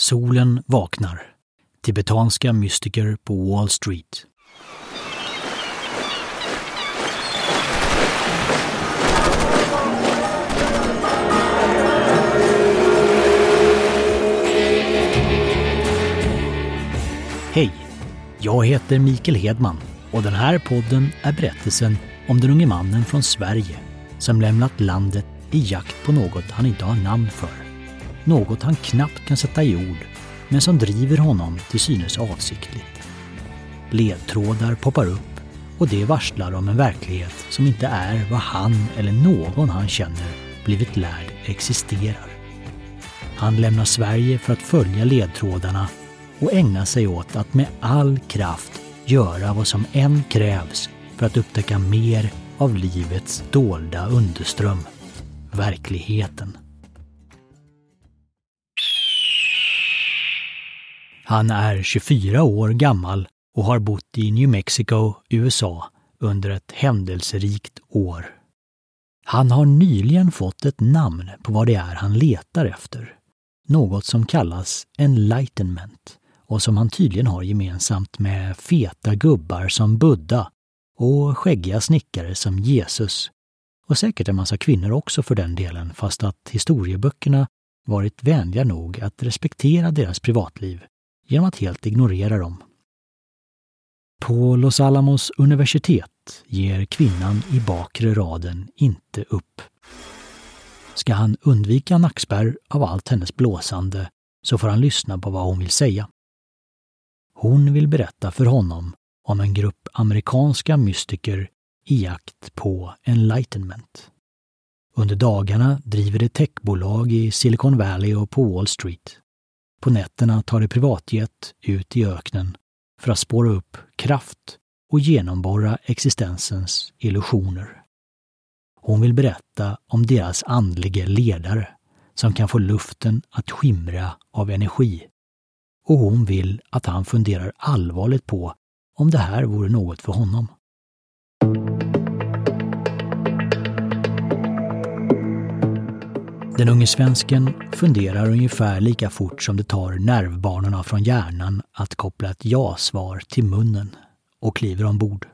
Solen vaknar. Tibetanska mystiker på Wall Street. Hej! Jag heter Mikael Hedman och den här podden är berättelsen om den unge mannen från Sverige som lämnat landet i jakt på något han inte har namn för. Något han knappt kan sätta i ord, men som driver honom till synes avsiktligt. Ledtrådar poppar upp och det varslar om en verklighet som inte är vad han eller någon han känner blivit lärd existerar. Han lämnar Sverige för att följa ledtrådarna och ägna sig åt att med all kraft göra vad som än krävs för att upptäcka mer av livets dolda underström, verkligheten. Han är 24 år gammal och har bott i New Mexico, USA under ett händelserikt år. Han har nyligen fått ett namn på vad det är han letar efter. Något som kallas enlightenment och som han tydligen har gemensamt med feta gubbar som Buddha och skäggiga snickare som Jesus. Och säkert en massa kvinnor också för den delen, fast att historieböckerna varit vänliga nog att respektera deras privatliv genom att helt ignorera dem. På Los Alamos universitet ger kvinnan i bakre raden inte upp. Ska han undvika nackspärr av allt hennes blåsande så får han lyssna på vad hon vill säga. Hon vill berätta för honom om en grupp amerikanska mystiker i jakt på enlightenment. Under dagarna driver de techbolag i Silicon Valley och på Wall Street. På nätterna tar de privatjet ut i öknen för att spåra upp kraft och genomborra existensens illusioner. Hon vill berätta om deras andlige ledare som kan få luften att skimra av energi. Och hon vill att han funderar allvarligt på om det här vore något för honom. Den unge svensken funderar ungefär lika fort som det tar nervbanorna från hjärnan att koppla ett ja-svar till munnen och kliver ombord.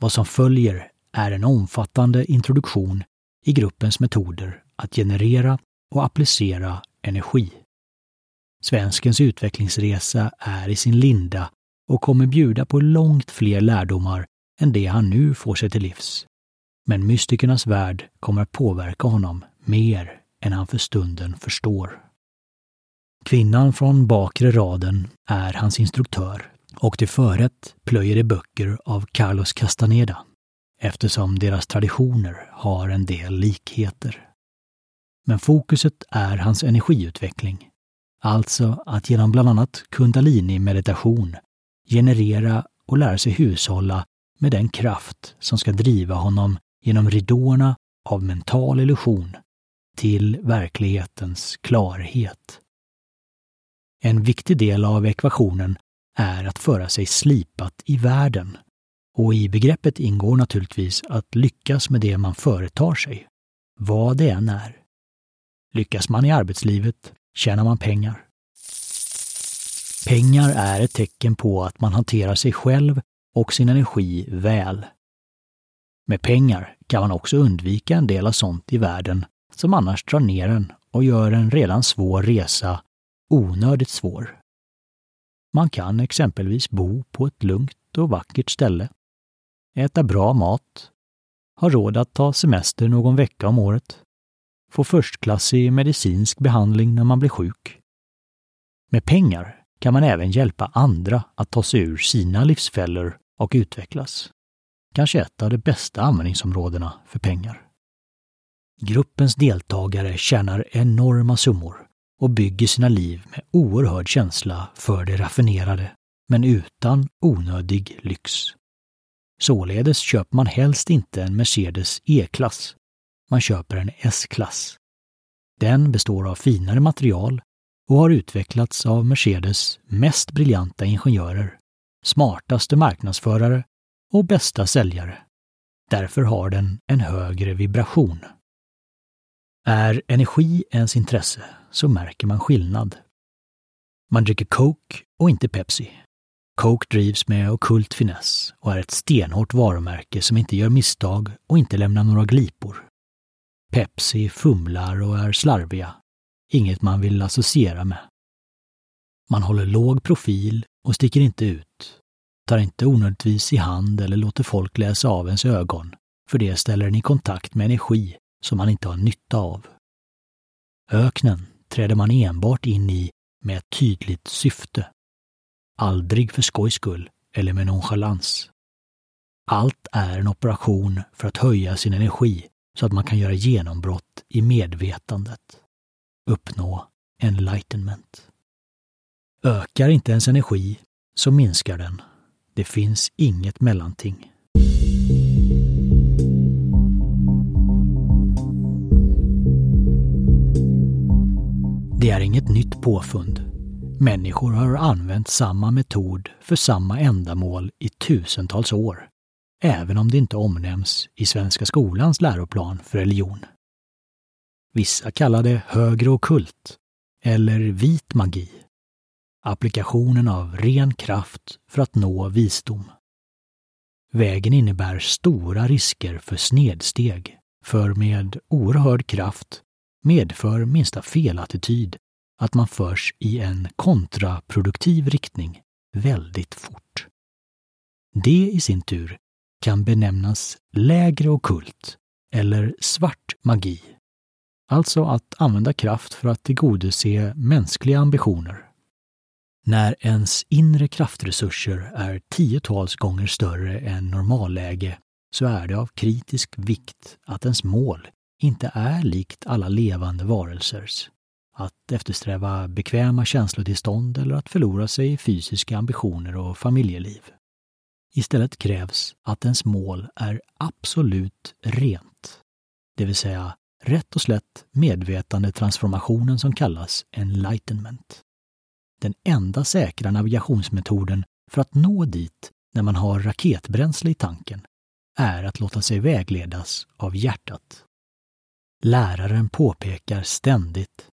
Vad som följer är en omfattande introduktion i gruppens metoder att generera och applicera energi. Svenskens utvecklingsresa är i sin linda och kommer bjuda på långt fler lärdomar än det han nu får sig till livs. Men mystikernas värld kommer att påverka honom mer än han för stunden förstår. Kvinnan från bakre raden är hans instruktör och till förrätt plöjer de böcker av Carlos Castaneda eftersom deras traditioner har en del likheter. Men fokuset är hans energiutveckling, alltså att genom bland annat kundalini-meditation generera och lära sig hushålla med den kraft som ska driva honom genom ridåerna av mental illusion till verklighetens klarhet. En viktig del av ekvationen är att föra sig slipat i världen. Och i begreppet ingår naturligtvis att lyckas med det man företar sig, vad det än är. Lyckas man i arbetslivet tjänar man pengar. Pengar är ett tecken på att man hanterar sig själv och sin energi väl. Med pengar kan man också undvika en del av sånt i världen som annars drar ner en och gör en redan svår resa onödigt svår. Man kan exempelvis bo på ett lugnt och vackert ställe, äta bra mat, ha råd att ta semester någon vecka om året, få förstklassig medicinsk behandling när man blir sjuk. Med pengar kan man även hjälpa andra att ta sig ur sina livsfällor och utvecklas. Kanske ett av de bästa användningsområdena för pengar. Gruppens deltagare tjänar enorma summor och bygger sina liv med oerhörd känsla för det raffinerade, men utan onödig lyx. Således köper man helst inte en Mercedes E-klass. Man köper en S-klass. Den består av finare material och har utvecklats av Mercedes mest briljanta ingenjörer, smartaste marknadsförare och bästa säljare. Därför har den en högre vibration. Är energi ens intresse så märker man skillnad. Man dricker Coke och inte Pepsi. Coke drivs med okult finess och är ett stenhårt varumärke som inte gör misstag och inte lämnar några glipor. Pepsi fumlar och är slarviga. Inget man vill associera med. Man håller låg profil och sticker inte ut. Tar inte onödigtvis i hand eller låter folk läsa av ens ögon, för det ställer en i kontakt med energi som man inte har nytta av. Öknen träder man enbart in i med ett tydligt syfte. Aldrig för skojs skull eller med nonchalans. Allt är en operation för att höja sin energi så att man kan göra genombrott i medvetandet. Uppnå enlightenment. Ökar inte ens energi så minskar den. Det finns inget mellanting. Det är inget nytt påfund. Människor har använt samma metod för samma ändamål i tusentals år, även om det inte omnämns i Svenska skolans läroplan för religion. Vissa kallar det högre okult eller vit magi. Applikationen av ren kraft för att nå visdom. Vägen innebär stora risker för snedsteg, för med oerhörd kraft medför minsta felattityd att man förs i en kontraproduktiv riktning väldigt fort. Det i sin tur kan benämnas lägre okult eller svart magi. Alltså att använda kraft för att tillgodose mänskliga ambitioner. När ens inre kraftresurser är tiotals gånger större än normalläge så är det av kritisk vikt att ens mål inte är likt alla levande varelsers. Att eftersträva bekväma känslotillstånd eller att förlora sig i fysiska ambitioner och familjeliv. Istället krävs att ens mål är absolut rent. Det vill säga rätt och slätt medvetandetransformationen som kallas enlightenment. Den enda säkra navigationsmetoden för att nå dit när man har raketbränsle i tanken är att låta sig vägledas av hjärtat. Läraren påpekar ständigt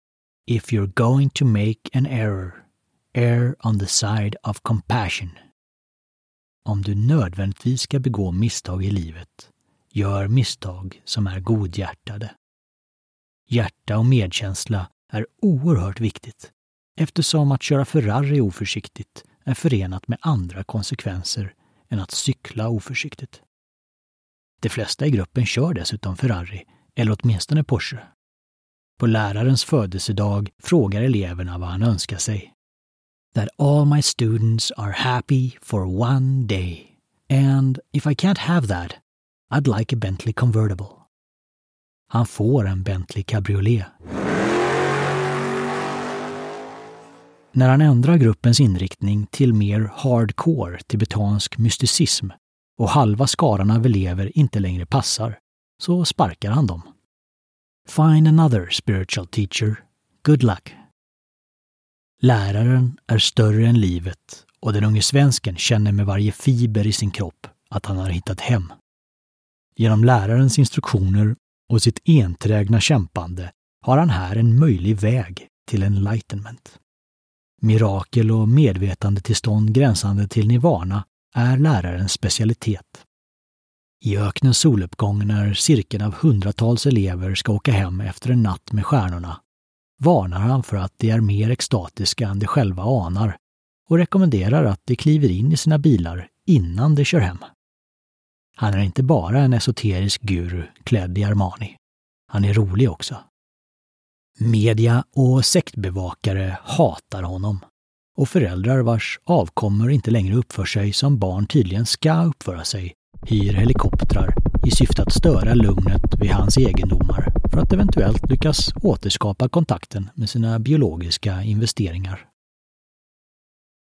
If you're going to make an error, err on the side of compassion. Om du nödvändigtvis ska begå misstag i livet, gör misstag som är godhjärtade. Hjärta och medkänsla är oerhört viktigt eftersom att köra Ferrari oförsiktigt är förenat med andra konsekvenser än att cykla oförsiktigt. De flesta i gruppen kör dessutom Ferrari eller åtminstone Porsche. På lärarens födelsedag frågar eleverna vad han önskar sig. That all my students are happy for one day. And if I can't have that, I'd like a Bentley convertible. Han får en Bentley cabriolet. När han ändrar gruppens inriktning till mer hardcore tibetansk mysticism och halva skaran av elever inte längre passar, så sparkar han dem. Find another spiritual teacher. Good luck. Läraren är större än livet och den unge svensken känner med varje fiber i sin kropp att han har hittat hem. Genom lärarens instruktioner och sitt enträgna kämpande har han här en möjlig väg till enlightenment. Mirakel och medvetandetillstånd gränsande till nirvana är lärarens specialitet. I öknens soluppgång när cirkeln av hundratals elever ska åka hem efter en natt med stjärnorna varnar han för att de är mer extatiska än de själva anar och rekommenderar att de kliver in i sina bilar innan de kör hem. Han är inte bara en esoterisk guru klädd i Armani. Han är rolig också. Media och sektbevakare hatar honom och föräldrar vars avkommor inte längre uppför sig som barn tydligen ska uppföra sig hyr helikoptrar i syfte att störa lugnet vid hans egendomar för att eventuellt lyckas återskapa kontakten med sina biologiska investeringar.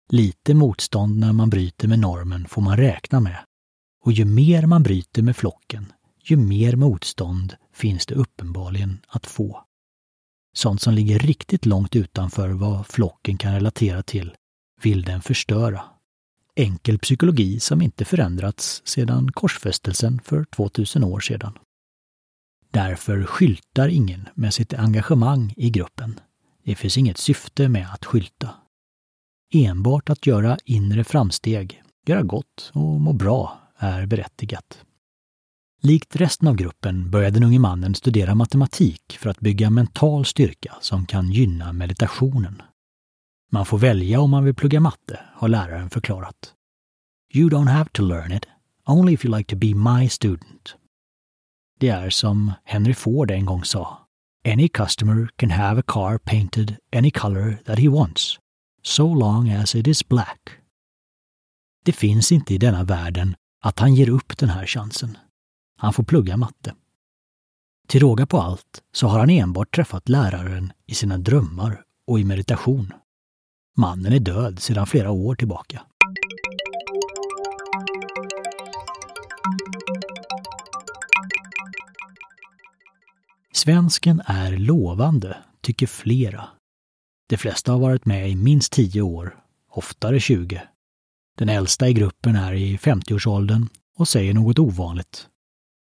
Lite motstånd när man bryter med normen får man räkna med. Och ju mer man bryter med flocken, ju mer motstånd finns det uppenbarligen att få. Sånt som ligger riktigt långt utanför vad flocken kan relatera till vill den förstöra enkel psykologi som inte förändrats sedan korsfästelsen för 2000 år sedan. Därför skyltar ingen med sitt engagemang i gruppen. Det finns inget syfte med att skylta. Enbart att göra inre framsteg, göra gott och må bra är berättigat. Likt resten av gruppen började den unge mannen studera matematik för att bygga mental styrka som kan gynna meditationen. Man får välja om man vill plugga matte, har läraren förklarat. You don't have to learn it, only if you like to be my student. Det är som Henry Ford en gång sa. Any customer can have a car painted any color that he wants, so long as it is black. Det finns inte i denna världen att han ger upp den här chansen. Han får plugga matte. Till råga på allt så har han enbart träffat läraren i sina drömmar och i meditation. Mannen är död sedan flera år tillbaka. Svensken är lovande, tycker flera. De flesta har varit med i minst tio år, oftare 20. Den äldsta i gruppen är i 50-årsåldern och säger något ovanligt.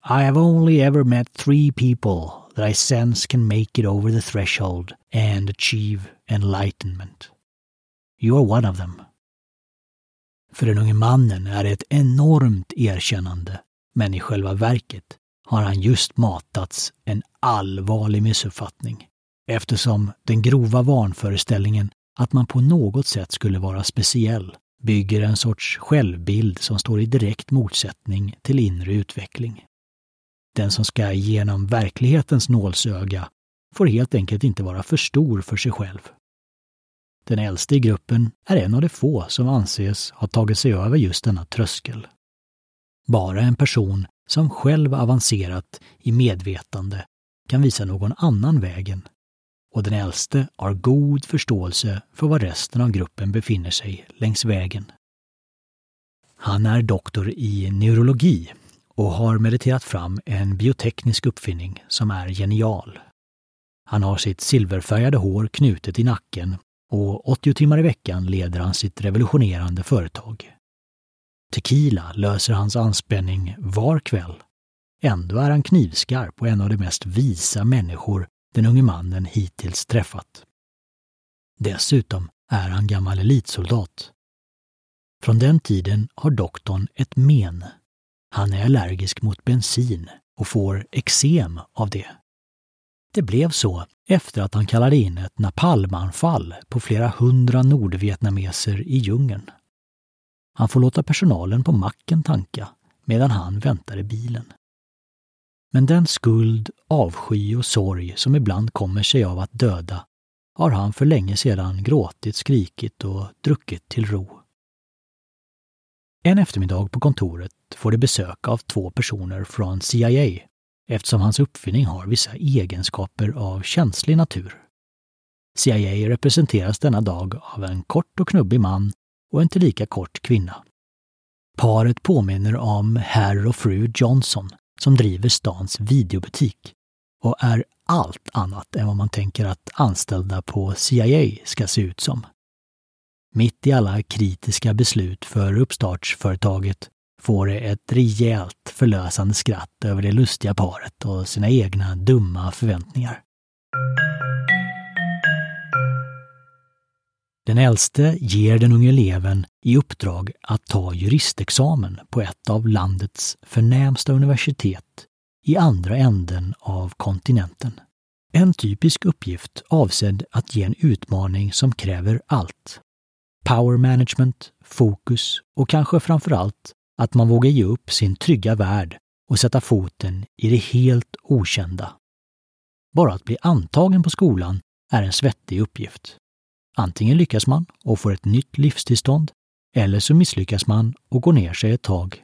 I have only ever met three people that I sense can make it over the threshold and achieve enlightenment. You are one of them. För den unge mannen är det ett enormt erkännande, men i själva verket har han just matats en allvarlig missuppfattning eftersom den grova vanföreställningen att man på något sätt skulle vara speciell bygger en sorts självbild som står i direkt motsättning till inre utveckling. Den som ska genom verklighetens nålsöga får helt enkelt inte vara för stor för sig själv. Den äldste i gruppen är en av de få som anses ha tagit sig över just denna tröskel. Bara en person som själv avancerat i medvetande kan visa någon annan vägen och den äldste har god förståelse för var resten av gruppen befinner sig längs vägen. Han är doktor i neurologi och har mediterat fram en bioteknisk uppfinning som är genial. Han har sitt silverfärgade hår knutet i nacken och 80 timmar i veckan leder han sitt revolutionerande företag. Tequila löser hans anspänning var kväll. Ändå är han knivskarp och en av de mest visa människor den unge mannen hittills träffat. Dessutom är han gammal elitsoldat. Från den tiden har doktorn ett men. Han är allergisk mot bensin och får eksem av det. Det blev så efter att han kallade in ett napalmanfall på flera hundra nordvietnameser i djungeln. Han får låta personalen på macken tanka medan han väntar i bilen. Men den skuld, avsky och sorg som ibland kommer sig av att döda har han för länge sedan gråtit, skrikit och druckit till ro. En eftermiddag på kontoret får de besök av två personer från CIA eftersom hans uppfinning har vissa egenskaper av känslig natur. CIA representeras denna dag av en kort och knubbig man och en tillika kort kvinna. Paret påminner om herr och fru Johnson som driver stans videobutik och är allt annat än vad man tänker att anställda på CIA ska se ut som. Mitt i alla kritiska beslut för uppstartsföretaget får det ett rejält förlösande skratt över det lustiga paret och sina egna dumma förväntningar. Den äldste ger den unge eleven i uppdrag att ta juristexamen på ett av landets förnämsta universitet i andra änden av kontinenten. En typisk uppgift avsedd att ge en utmaning som kräver allt. Power management, fokus och kanske framför allt att man vågar ge upp sin trygga värld och sätta foten i det helt okända. Bara att bli antagen på skolan är en svettig uppgift. Antingen lyckas man och får ett nytt livstillstånd eller så misslyckas man och går ner sig ett tag.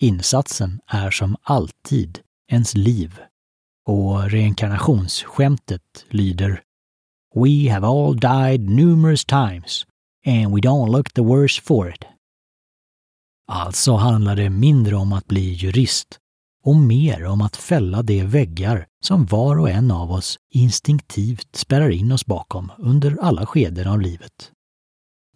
Insatsen är som alltid ens liv och reinkarnationsskämtet lyder We have all died numerous times and we don't look the worse for it. Alltså handlar det mindre om att bli jurist och mer om att fälla de väggar som var och en av oss instinktivt spärrar in oss bakom under alla skeden av livet.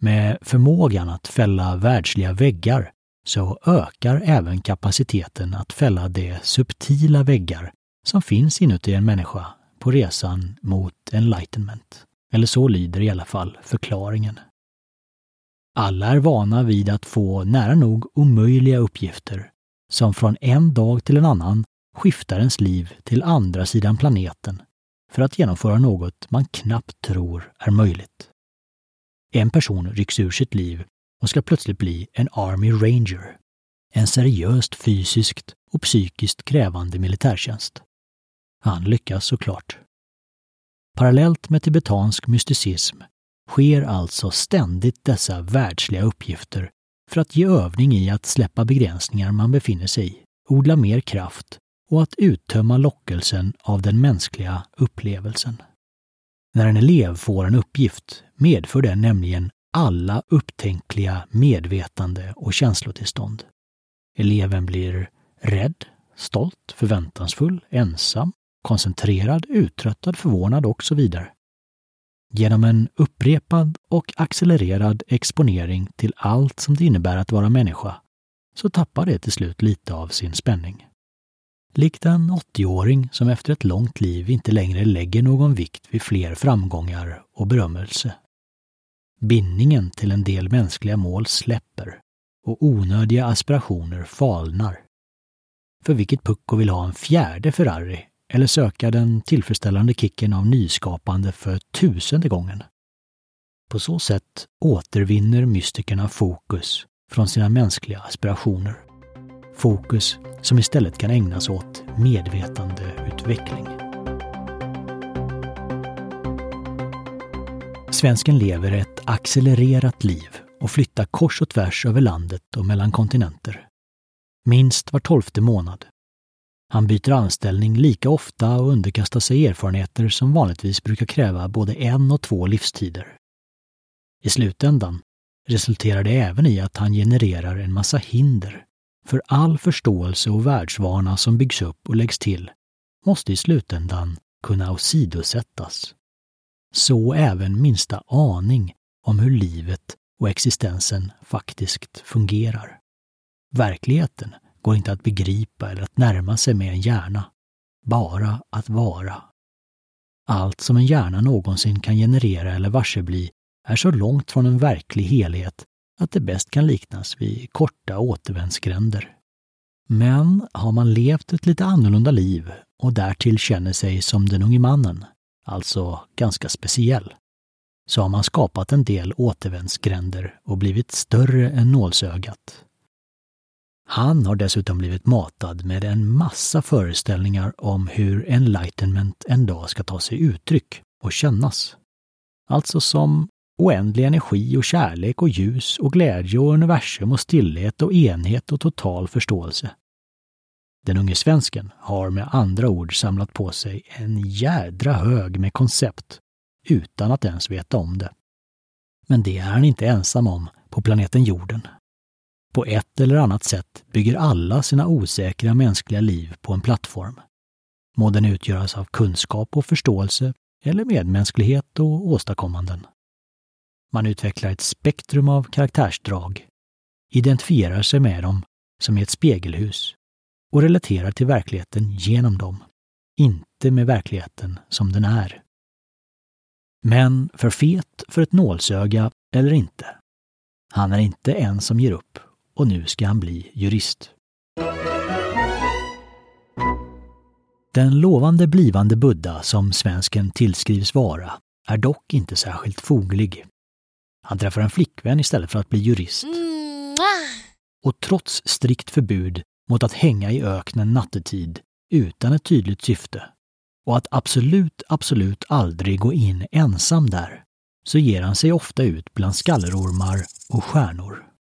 Med förmågan att fälla världsliga väggar så ökar även kapaciteten att fälla de subtila väggar som finns inuti en människa på resan mot enlightenment. Eller så lyder i alla fall förklaringen. Alla är vana vid att få nära nog omöjliga uppgifter som från en dag till en annan skiftar ens liv till andra sidan planeten för att genomföra något man knappt tror är möjligt. En person rycks ur sitt liv och ska plötsligt bli en Army Ranger. En seriöst fysiskt och psykiskt krävande militärtjänst. Han lyckas såklart. Parallellt med tibetansk mysticism sker alltså ständigt dessa världsliga uppgifter för att ge övning i att släppa begränsningar man befinner sig i, odla mer kraft och att uttömma lockelsen av den mänskliga upplevelsen. När en elev får en uppgift medför den nämligen alla upptänkliga medvetande och känslotillstånd. Eleven blir rädd, stolt, förväntansfull, ensam, koncentrerad, uttröttad, förvånad och så vidare. Genom en upprepad och accelererad exponering till allt som det innebär att vara människa så tappar det till slut lite av sin spänning. Likt en 80-åring som efter ett långt liv inte längre lägger någon vikt vid fler framgångar och berömmelse. Bindningen till en del mänskliga mål släpper och onödiga aspirationer falnar. För vilket pucko vill ha en fjärde Ferrari eller söka den tillfredsställande kicken av nyskapande för tusende gången? På så sätt återvinner mystikerna fokus från sina mänskliga aspirationer. Fokus som istället kan ägnas åt medvetandeutveckling. Svensken lever ett accelererat liv och flyttar kors och tvärs över landet och mellan kontinenter. Minst var tolfte månad. Han byter anställning lika ofta och underkastar sig erfarenheter som vanligtvis brukar kräva både en och två livstider. I slutändan resulterar det även i att han genererar en massa hinder för all förståelse och världsvana som byggs upp och läggs till måste i slutändan kunna åsidosättas. Så även minsta aning om hur livet och existensen faktiskt fungerar. Verkligheten går inte att begripa eller att närma sig med en hjärna. Bara att vara. Allt som en hjärna någonsin kan generera eller varsebli är så långt från en verklig helhet att det bäst kan liknas vid korta återvändsgränder. Men har man levt ett lite annorlunda liv och därtill känner sig som den unge mannen, alltså ganska speciell, så har man skapat en del återvändsgränder och blivit större än nålsögat. Han har dessutom blivit matad med en massa föreställningar om hur enlightenment en dag ska ta sig uttryck och kännas. Alltså som oändlig energi och kärlek och ljus och glädje och universum och stillhet och enhet och total förståelse. Den unge svensken har med andra ord samlat på sig en jädra hög med koncept utan att ens veta om det. Men det är han inte ensam om på planeten jorden. På ett eller annat sätt bygger alla sina osäkra mänskliga liv på en plattform. Må den utgöras av kunskap och förståelse eller medmänsklighet och åstadkommanden. Man utvecklar ett spektrum av karaktärsdrag, identifierar sig med dem som i ett spegelhus och relaterar till verkligheten genom dem, inte med verkligheten som den är. Men för fet för ett nålsöga eller inte. Han är inte en som ger upp och nu ska han bli jurist. Den lovande blivande Buddha som svensken tillskrivs vara är dock inte särskilt foglig. Han träffar en flickvän istället för att bli jurist. Och trots strikt förbud mot att hänga i öknen nattetid utan ett tydligt syfte och att absolut, absolut aldrig gå in ensam där, så ger han sig ofta ut bland skallerormar och stjärnor.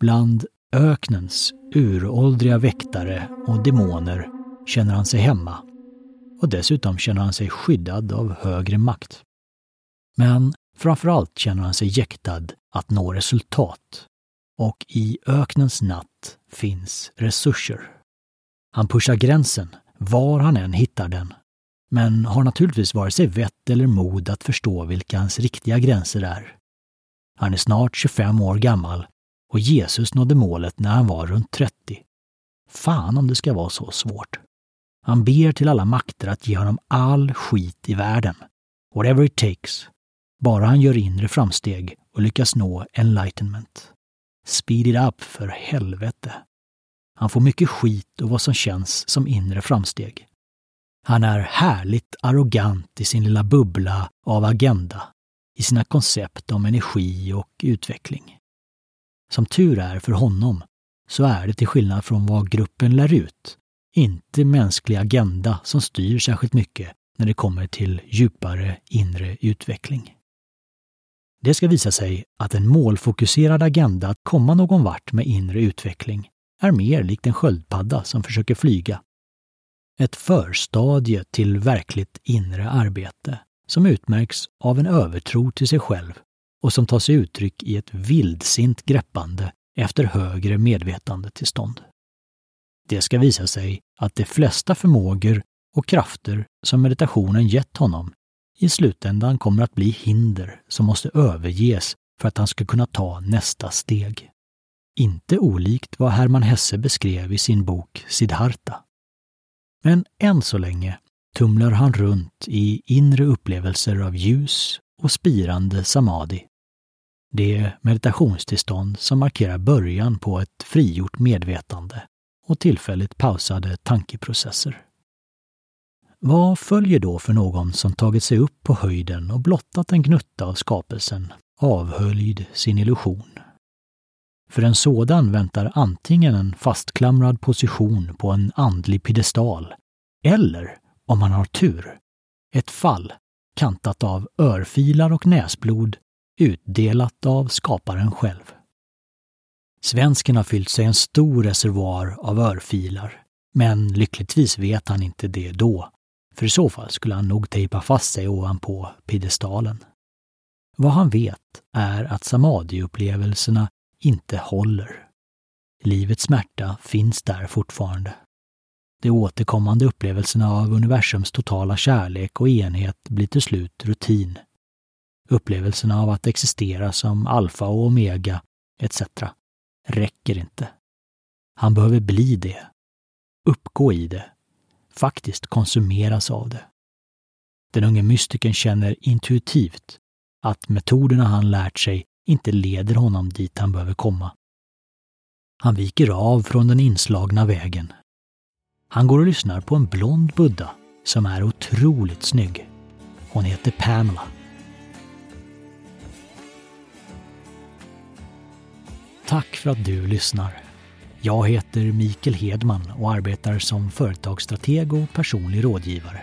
Bland öknens uråldriga väktare och demoner känner han sig hemma och dessutom känner han sig skyddad av högre makt. Men framförallt känner han sig jäktad att nå resultat och i öknens natt finns resurser. Han pushar gränsen var han än hittar den, men har naturligtvis vare sig vett eller mod att förstå vilka hans riktiga gränser är. Han är snart 25 år gammal och Jesus nådde målet när han var runt 30. Fan om det ska vara så svårt. Han ber till alla makter att ge honom all skit i världen. Whatever it takes. Bara han gör inre framsteg och lyckas nå enlightenment. Speed it up för helvete. Han får mycket skit och vad som känns som inre framsteg. Han är härligt arrogant i sin lilla bubbla av agenda, i sina koncept om energi och utveckling. Som tur är för honom så är det till skillnad från vad gruppen lär ut, inte mänsklig agenda som styr särskilt mycket när det kommer till djupare inre utveckling. Det ska visa sig att en målfokuserad agenda att komma någon vart med inre utveckling är mer likt en sköldpadda som försöker flyga. Ett förstadie till verkligt inre arbete som utmärks av en övertro till sig själv och som tar sig uttryck i ett vildsint greppande efter högre medvetandetillstånd. Det ska visa sig att de flesta förmågor och krafter som meditationen gett honom i slutändan kommer att bli hinder som måste överges för att han ska kunna ta nästa steg. Inte olikt vad Hermann Hesse beskrev i sin bok Siddhartha. Men än så länge tumlar han runt i inre upplevelser av ljus och spirande samadhi. Det meditationstillstånd som markerar början på ett frigjort medvetande och tillfälligt pausade tankeprocesser. Vad följer då för någon som tagit sig upp på höjden och blottat en gnutta av skapelsen, avhöljd sin illusion? För en sådan väntar antingen en fastklamrad position på en andlig piedestal eller, om man har tur, ett fall kantat av örfilar och näsblod utdelat av skaparen själv. Svensken har fyllt sig en stor reservoar av örfilar, men lyckligtvis vet han inte det då för i så fall skulle han nog tejpa fast sig ovanpå piedestalen. Vad han vet är att samadhi-upplevelserna inte håller. Livets smärta finns där fortfarande. De återkommande upplevelserna av universums totala kärlek och enhet blir till slut rutin. Upplevelserna av att existera som alfa och omega, etc. räcker inte. Han behöver bli det. Uppgå i det faktiskt konsumeras av det. Den unge mystikern känner intuitivt att metoderna han lärt sig inte leder honom dit han behöver komma. Han viker av från den inslagna vägen. Han går och lyssnar på en blond Buddha som är otroligt snygg. Hon heter Pamela. Tack för att du lyssnar. Jag heter Mikael Hedman och arbetar som företagsstrateg och personlig rådgivare.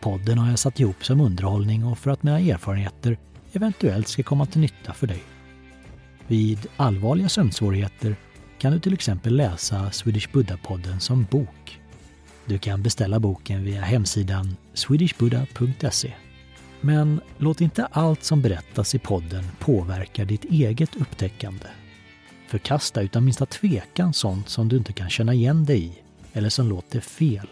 Podden har jag satt ihop som underhållning och för att mina erfarenheter eventuellt ska komma till nytta för dig. Vid allvarliga sömnsvårigheter kan du till exempel läsa Swedish Buddha-podden som bok. Du kan beställa boken via hemsidan swedishbuddha.se. Men låt inte allt som berättas i podden påverka ditt eget upptäckande. Förkasta utan minsta tvekan sånt som du inte kan känna igen dig i eller som låter fel.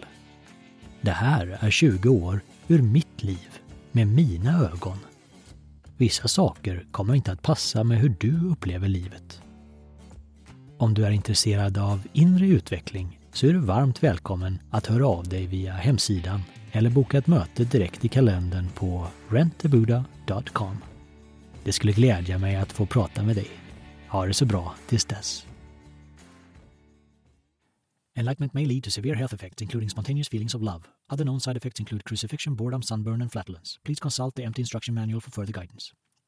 Det här är 20 år ur mitt liv, med mina ögon. Vissa saker kommer inte att passa med hur du upplever livet. Om du är intresserad av inre utveckling så är du varmt välkommen att höra av dig via hemsidan eller boka ett möte direkt i kalendern på rentabuda.com. Det skulle glädja mig att få prata med dig. Ha det så bra tills dess. Enlightenment may lead to severe health effects, including spontaneous feelings of love. Other known side effects include crucifixion, boredom, sunburn, and flatulence. Please consult the empty instruction manual for further guidance.